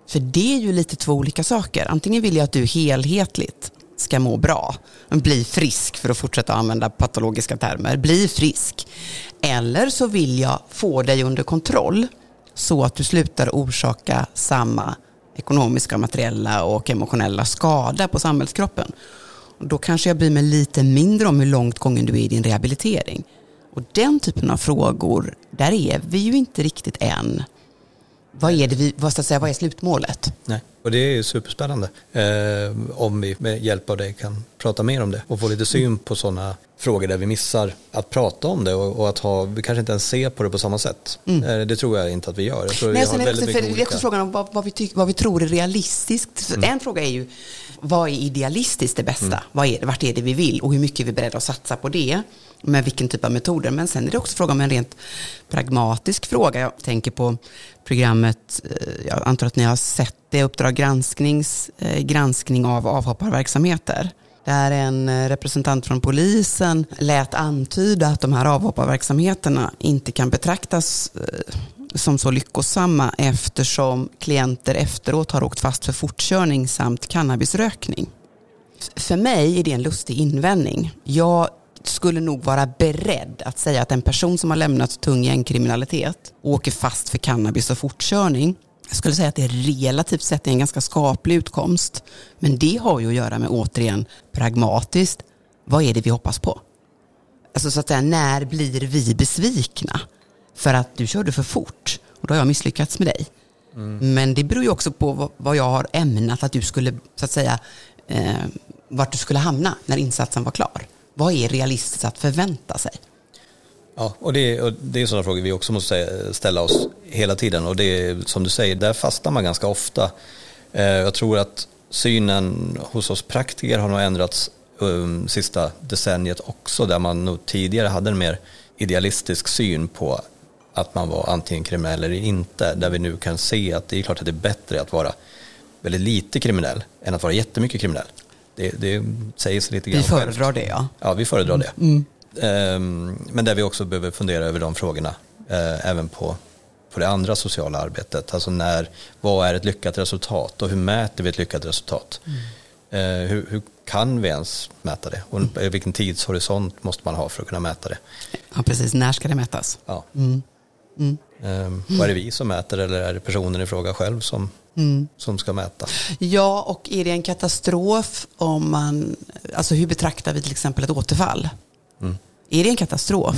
För det är ju lite två olika saker. Antingen vill jag att du helhetligt ska må bra. Bli frisk, för att fortsätta använda patologiska termer. Bli frisk. Eller så vill jag få dig under kontroll så att du slutar orsaka samma ekonomiska, materiella och emotionella skada på samhällskroppen. Då kanske jag bryr mig lite mindre om hur långt gången du är i din rehabilitering. Och den typen av frågor, där är vi ju inte riktigt än. Vad är, det vi, vad, ska säga, vad är slutmålet? Nej. Och det är superspännande eh, om vi med hjälp av det kan prata mer om det och få lite syn på sådana frågor där vi missar att prata om det och, och, att ha, vi kanske inte ens ser på det på samma sätt. Mm. Eh, det tror jag inte att vi gör. Jag tror Nej, vi har väldigt för det är också frågan om vad, vad, vi tyck, vad vi tror är realistiskt. Mm. En fråga är ju, vad är idealistiskt det bästa? Mm. Vad är, vart är det vi vill och hur mycket är vi beredda att satsa på det? Med vilken typ av metoder. Men sen är det också fråga om en rent pragmatisk fråga. Jag tänker på programmet, eh, jag antar att ni har sett det, Uppdrag gransknings, eh, granskning av avhopparverksamheter. Där en eh, representant från polisen lät antyda att de här avhopparverksamheterna inte kan betraktas som så lyckosamma eftersom klienter efteråt har åkt fast för fortkörning samt cannabisrökning. För mig är det en lustig invändning. Jag skulle nog vara beredd att säga att en person som har lämnat tung gängkriminalitet och åker fast för cannabis och fortkörning jag skulle säga att det relativt sett är en ganska skaplig utkomst. Men det har ju att göra med, återigen, pragmatiskt, vad är det vi hoppas på? Alltså så att säga, när blir vi besvikna? För att du körde för fort och då har jag misslyckats med dig. Mm. Men det beror ju också på vad jag har ämnat att du skulle, så att säga, eh, vart du skulle hamna när insatsen var klar. Vad är realistiskt att förvänta sig? Ja, och det, och det är sådana frågor vi också måste ställa oss hela tiden och det som du säger, där fastnar man ganska ofta. Eh, jag tror att synen hos oss praktiker har nog ändrats um, sista decenniet också där man nog tidigare hade en mer idealistisk syn på att man var antingen kriminell eller inte. Där vi nu kan se att det är klart att det är bättre att vara väldigt lite kriminell än att vara jättemycket kriminell. Det, det sägs lite grann Vi föredrar det ja. Ja, vi föredrar det. Mm. Um, men där vi också behöver fundera över de frågorna uh, även på, på det andra sociala arbetet. Alltså när, vad är ett lyckat resultat och hur mäter vi ett lyckat resultat? Mm. Uh, hur, hur, kan vi ens mäta det? Och mm. vilken tidshorisont måste man ha för att kunna mäta det? Ja, precis. När ska det mätas? Ja. Mm. Um, och är det vi som mäter eller är det personen i fråga själv som, mm. som ska mäta? Ja, och är det en katastrof om man, alltså hur betraktar vi till exempel ett återfall? Mm. Är det en katastrof?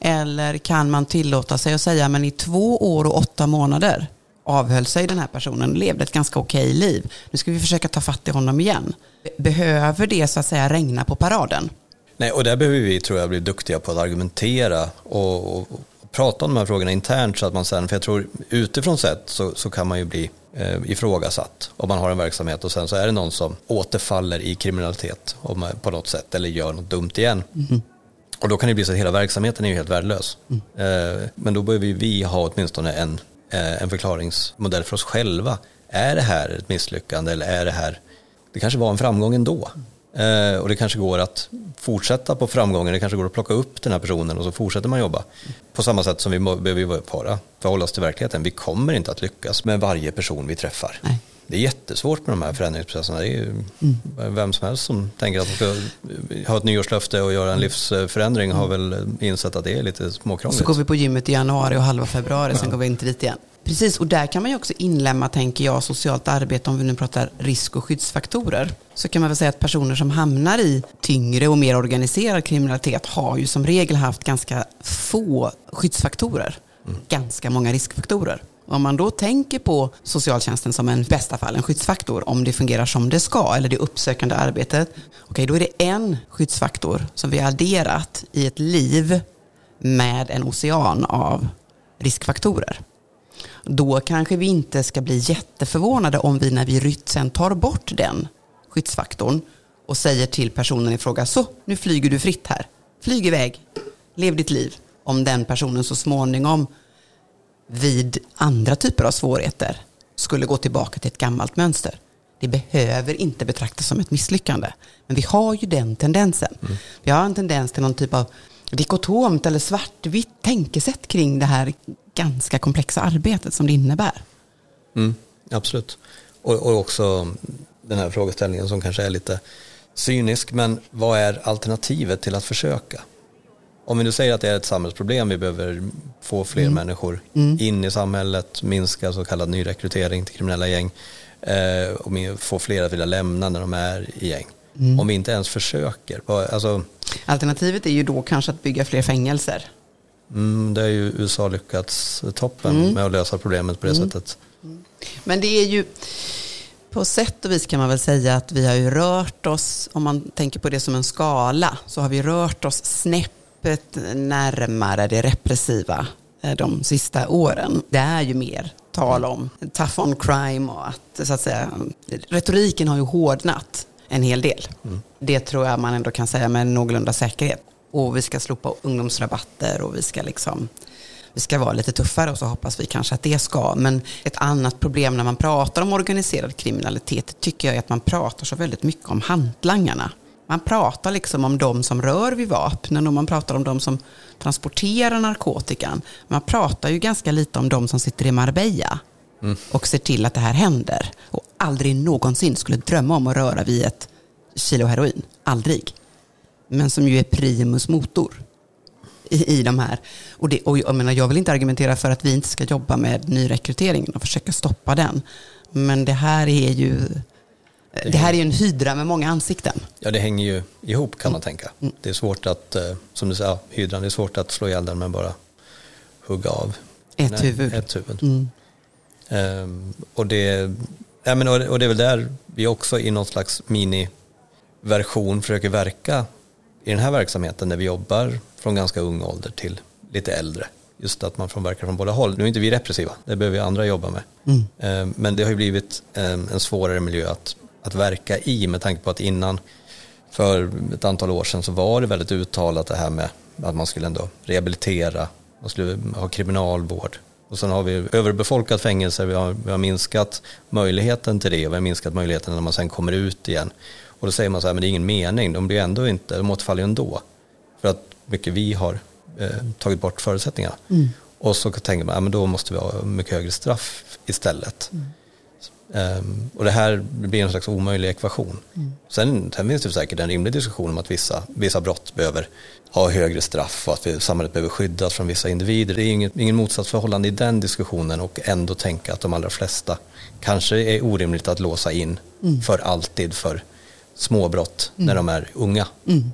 Eller kan man tillåta sig att säga, men i två år och åtta månader avhöll sig den här personen och levde ett ganska okej liv. Nu ska vi försöka ta fatt i honom igen. Behöver det så att säga regna på paraden? Nej, och där behöver vi, tror jag, bli duktiga på att argumentera och, och prata om de här frågorna internt så att man sen, för jag tror utifrån sett så, så kan man ju bli ifrågasatt om man har en verksamhet och sen så är det någon som återfaller i kriminalitet på något sätt eller gör något dumt igen. Mm. Och då kan det bli så att hela verksamheten är ju helt värdelös. Mm. Eh, men då behöver vi ha åtminstone en, eh, en förklaringsmodell för oss själva. Är det här ett misslyckande eller är det här, det kanske var en framgång ändå. Eh, och det kanske går att fortsätta på framgången, det kanske går att plocka upp den här personen och så fortsätter man jobba. På samma sätt som vi behöver vara, förhålla oss till verkligheten. Vi kommer inte att lyckas med varje person vi träffar. Nej. Det är jättesvårt med de här förändringsprocesserna. Det är ju mm. vem som helst som tänker att man ska ha ett nyårslöfte och göra en livsförändring har väl insett att det är lite småkrångligt. Så går vi på gymmet i januari och halva februari, sen går vi inte dit igen. Precis, och där kan man ju också inlämna, tänker jag, socialt arbete om vi nu pratar risk och skyddsfaktorer. Så kan man väl säga att personer som hamnar i tyngre och mer organiserad kriminalitet har ju som regel haft ganska få skyddsfaktorer. Mm. Ganska många riskfaktorer. Om man då tänker på socialtjänsten som en bästa fall en skyddsfaktor, om det fungerar som det ska, eller det uppsökande arbetet, okej, då är det en skyddsfaktor som vi har adderat i ett liv med en ocean av riskfaktorer. Då kanske vi inte ska bli jätteförvånade om vi när vi rytt sen tar bort den skyddsfaktorn och säger till personen i fråga, så nu flyger du fritt här. Flyg iväg, lev ditt liv. Om den personen så småningom vid andra typer av svårigheter skulle gå tillbaka till ett gammalt mönster. Det behöver inte betraktas som ett misslyckande. Men vi har ju den tendensen. Mm. Vi har en tendens till någon typ av dikotomt eller svartvitt tänkesätt kring det här ganska komplexa arbetet som det innebär. Mm, absolut. Och, och också den här frågeställningen som kanske är lite cynisk, men vad är alternativet till att försöka? Om vi nu säger att det är ett samhällsproblem, vi behöver få fler mm. människor mm. in i samhället, minska så kallad nyrekrytering till kriminella gäng eh, och få fler att vilja lämna när de är i gäng. Mm. Om vi inte ens försöker. Alltså, Alternativet är ju då kanske att bygga fler fängelser. Mm, det har ju USA lyckats toppen mm. med att lösa problemet på det mm. sättet. Men det är ju på sätt och vis kan man väl säga att vi har ju rört oss, om man tänker på det som en skala, så har vi rört oss snäppet närmare det repressiva eh, de sista åren. Det är ju mer tal om tough on crime och att, så att säga, retoriken har ju hårdnat en hel del. Mm. Det tror jag man ändå kan säga med någorlunda säkerhet. Och vi ska slopa ungdomsrabatter och vi ska liksom vi ska vara lite tuffare och så hoppas vi kanske att det ska. Men ett annat problem när man pratar om organiserad kriminalitet tycker jag är att man pratar så väldigt mycket om hantlangarna. Man pratar liksom om de som rör vid vapnen och man pratar om de som transporterar narkotikan. Man pratar ju ganska lite om de som sitter i Marbella mm. och ser till att det här händer. Och aldrig någonsin skulle drömma om att röra vid ett kilo heroin. Aldrig. Men som ju är primus motor i, i de här. Och, det, och jag, menar, jag vill inte argumentera för att vi inte ska jobba med nyrekryteringen och försöka stoppa den. Men det här är ju det här är en hydra med många ansikten. Ja, det hänger ju ihop kan man tänka. Mm. Det är svårt att, eh, som du sa, hydran, det är svårt att slå ihjäl den med bara hugga av ett Nej, huvud. Ett huvud. Mm. Um, och, det, ja, men, och det är väl där vi också i någon slags miniversion försöker verka i den här verksamheten när vi jobbar från ganska ung ålder till lite äldre. Just att man får verka från båda håll. Nu är inte vi repressiva, det behöver vi andra jobba med. Mm. Ehm, men det har ju blivit ehm, en svårare miljö att, att verka i med tanke på att innan, för ett antal år sedan så var det väldigt uttalat det här med att man skulle ändå rehabilitera, man skulle ha kriminalvård, och sen har vi överbefolkat fängelser, vi har, vi har minskat möjligheten till det och vi har minskat möjligheten när man sen kommer ut igen. Och då säger man så här, men det är ingen mening, de blir ändå inte, de återfaller ju ändå. För att mycket vi har eh, tagit bort förutsättningarna. Mm. Och så tänker man, ja, men då måste vi ha mycket högre straff istället. Mm. Um, och det här blir en slags omöjlig ekvation. Mm. Sen, sen finns det säkert en rimlig diskussion om att vissa, vissa brott behöver ha högre straff och att vi, samhället behöver skyddas från vissa individer. Det är inget, ingen motsatsförhållande i den diskussionen och ändå tänka att de allra flesta kanske är orimligt att låsa in mm. för alltid för småbrott mm. när de är unga. Mm.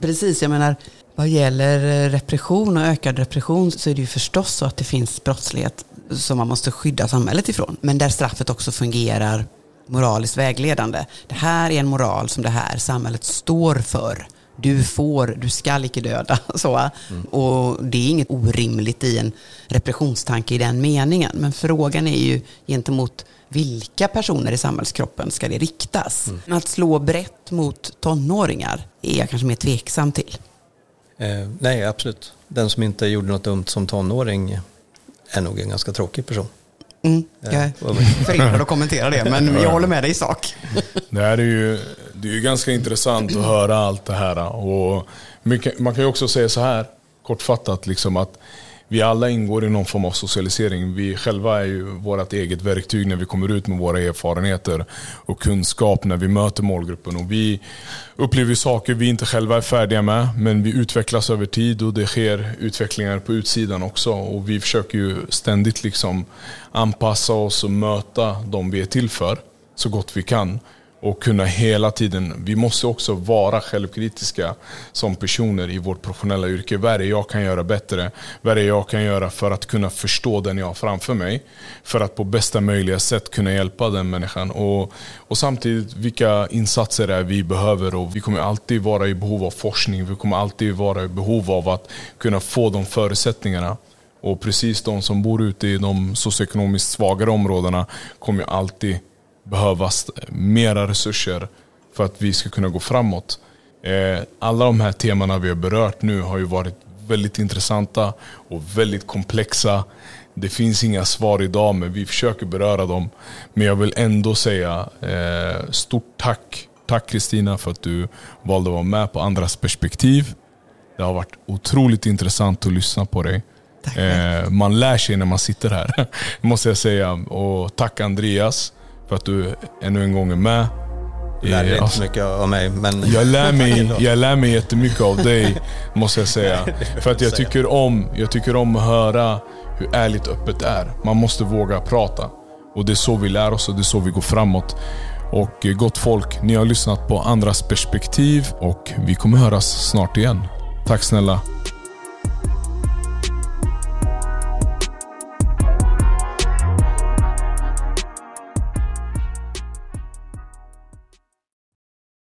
Precis, jag menar vad gäller repression och ökad repression så är det ju förstås så att det finns brottslighet som man måste skydda samhället ifrån. Men där straffet också fungerar moraliskt vägledande. Det här är en moral som det här samhället står för du får, du skall icke döda. [LAUGHS] Så. Mm. Och det är inget orimligt i en repressionstanke i den meningen. Men frågan är ju gentemot vilka personer i samhällskroppen ska det riktas? Mm. Att slå brett mot tonåringar är jag kanske mer tveksam till. Eh, nej, absolut. Den som inte gjorde något dumt som tonåring är nog en ganska tråkig person. Mm, jag är förhindrad att kommentera det, men jag håller med dig i sak. Det här är ju, det är ju ganska intressant att höra allt det här. Och man kan ju också säga så här, kortfattat, liksom att vi alla ingår i någon form av socialisering. Vi själva är ju vårt eget verktyg när vi kommer ut med våra erfarenheter och kunskap när vi möter målgruppen. Och vi upplever saker vi inte själva är färdiga med, men vi utvecklas över tid och det sker utvecklingar på utsidan också. Och vi försöker ju ständigt liksom anpassa oss och möta de vi är till för så gott vi kan och kunna hela tiden, vi måste också vara självkritiska som personer i vårt professionella yrke. Vad är det jag kan göra bättre? Vad är det jag kan göra för att kunna förstå den jag har framför mig? För att på bästa möjliga sätt kunna hjälpa den människan. Och, och samtidigt, vilka insatser är vi behöver? Och vi kommer alltid vara i behov av forskning. Vi kommer alltid vara i behov av att kunna få de förutsättningarna. Och precis de som bor ute i de socioekonomiskt svagare områdena kommer alltid behövas mera resurser för att vi ska kunna gå framåt. Eh, alla de här temana vi har berört nu har ju varit väldigt intressanta och väldigt komplexa. Det finns inga svar idag men vi försöker beröra dem. Men jag vill ändå säga eh, stort tack. Tack Kristina för att du valde att vara med på andras perspektiv. Det har varit otroligt intressant att lyssna på dig. Eh, man lär sig när man sitter här, [LAUGHS] måste jag säga. Och tack Andreas för att du ännu en gång är med. Du lär dig inte alltså, mycket av mig, men... Jag lär mig, [LAUGHS] jag lär mig jättemycket av dig, [LAUGHS] måste jag säga. För att jag tycker, om, jag tycker om att höra hur ärligt öppet det är. Man måste våga prata. Och det är så vi lär oss och det är så vi går framåt. Och eh, gott folk, ni har lyssnat på andras perspektiv och vi kommer höras snart igen. Tack snälla.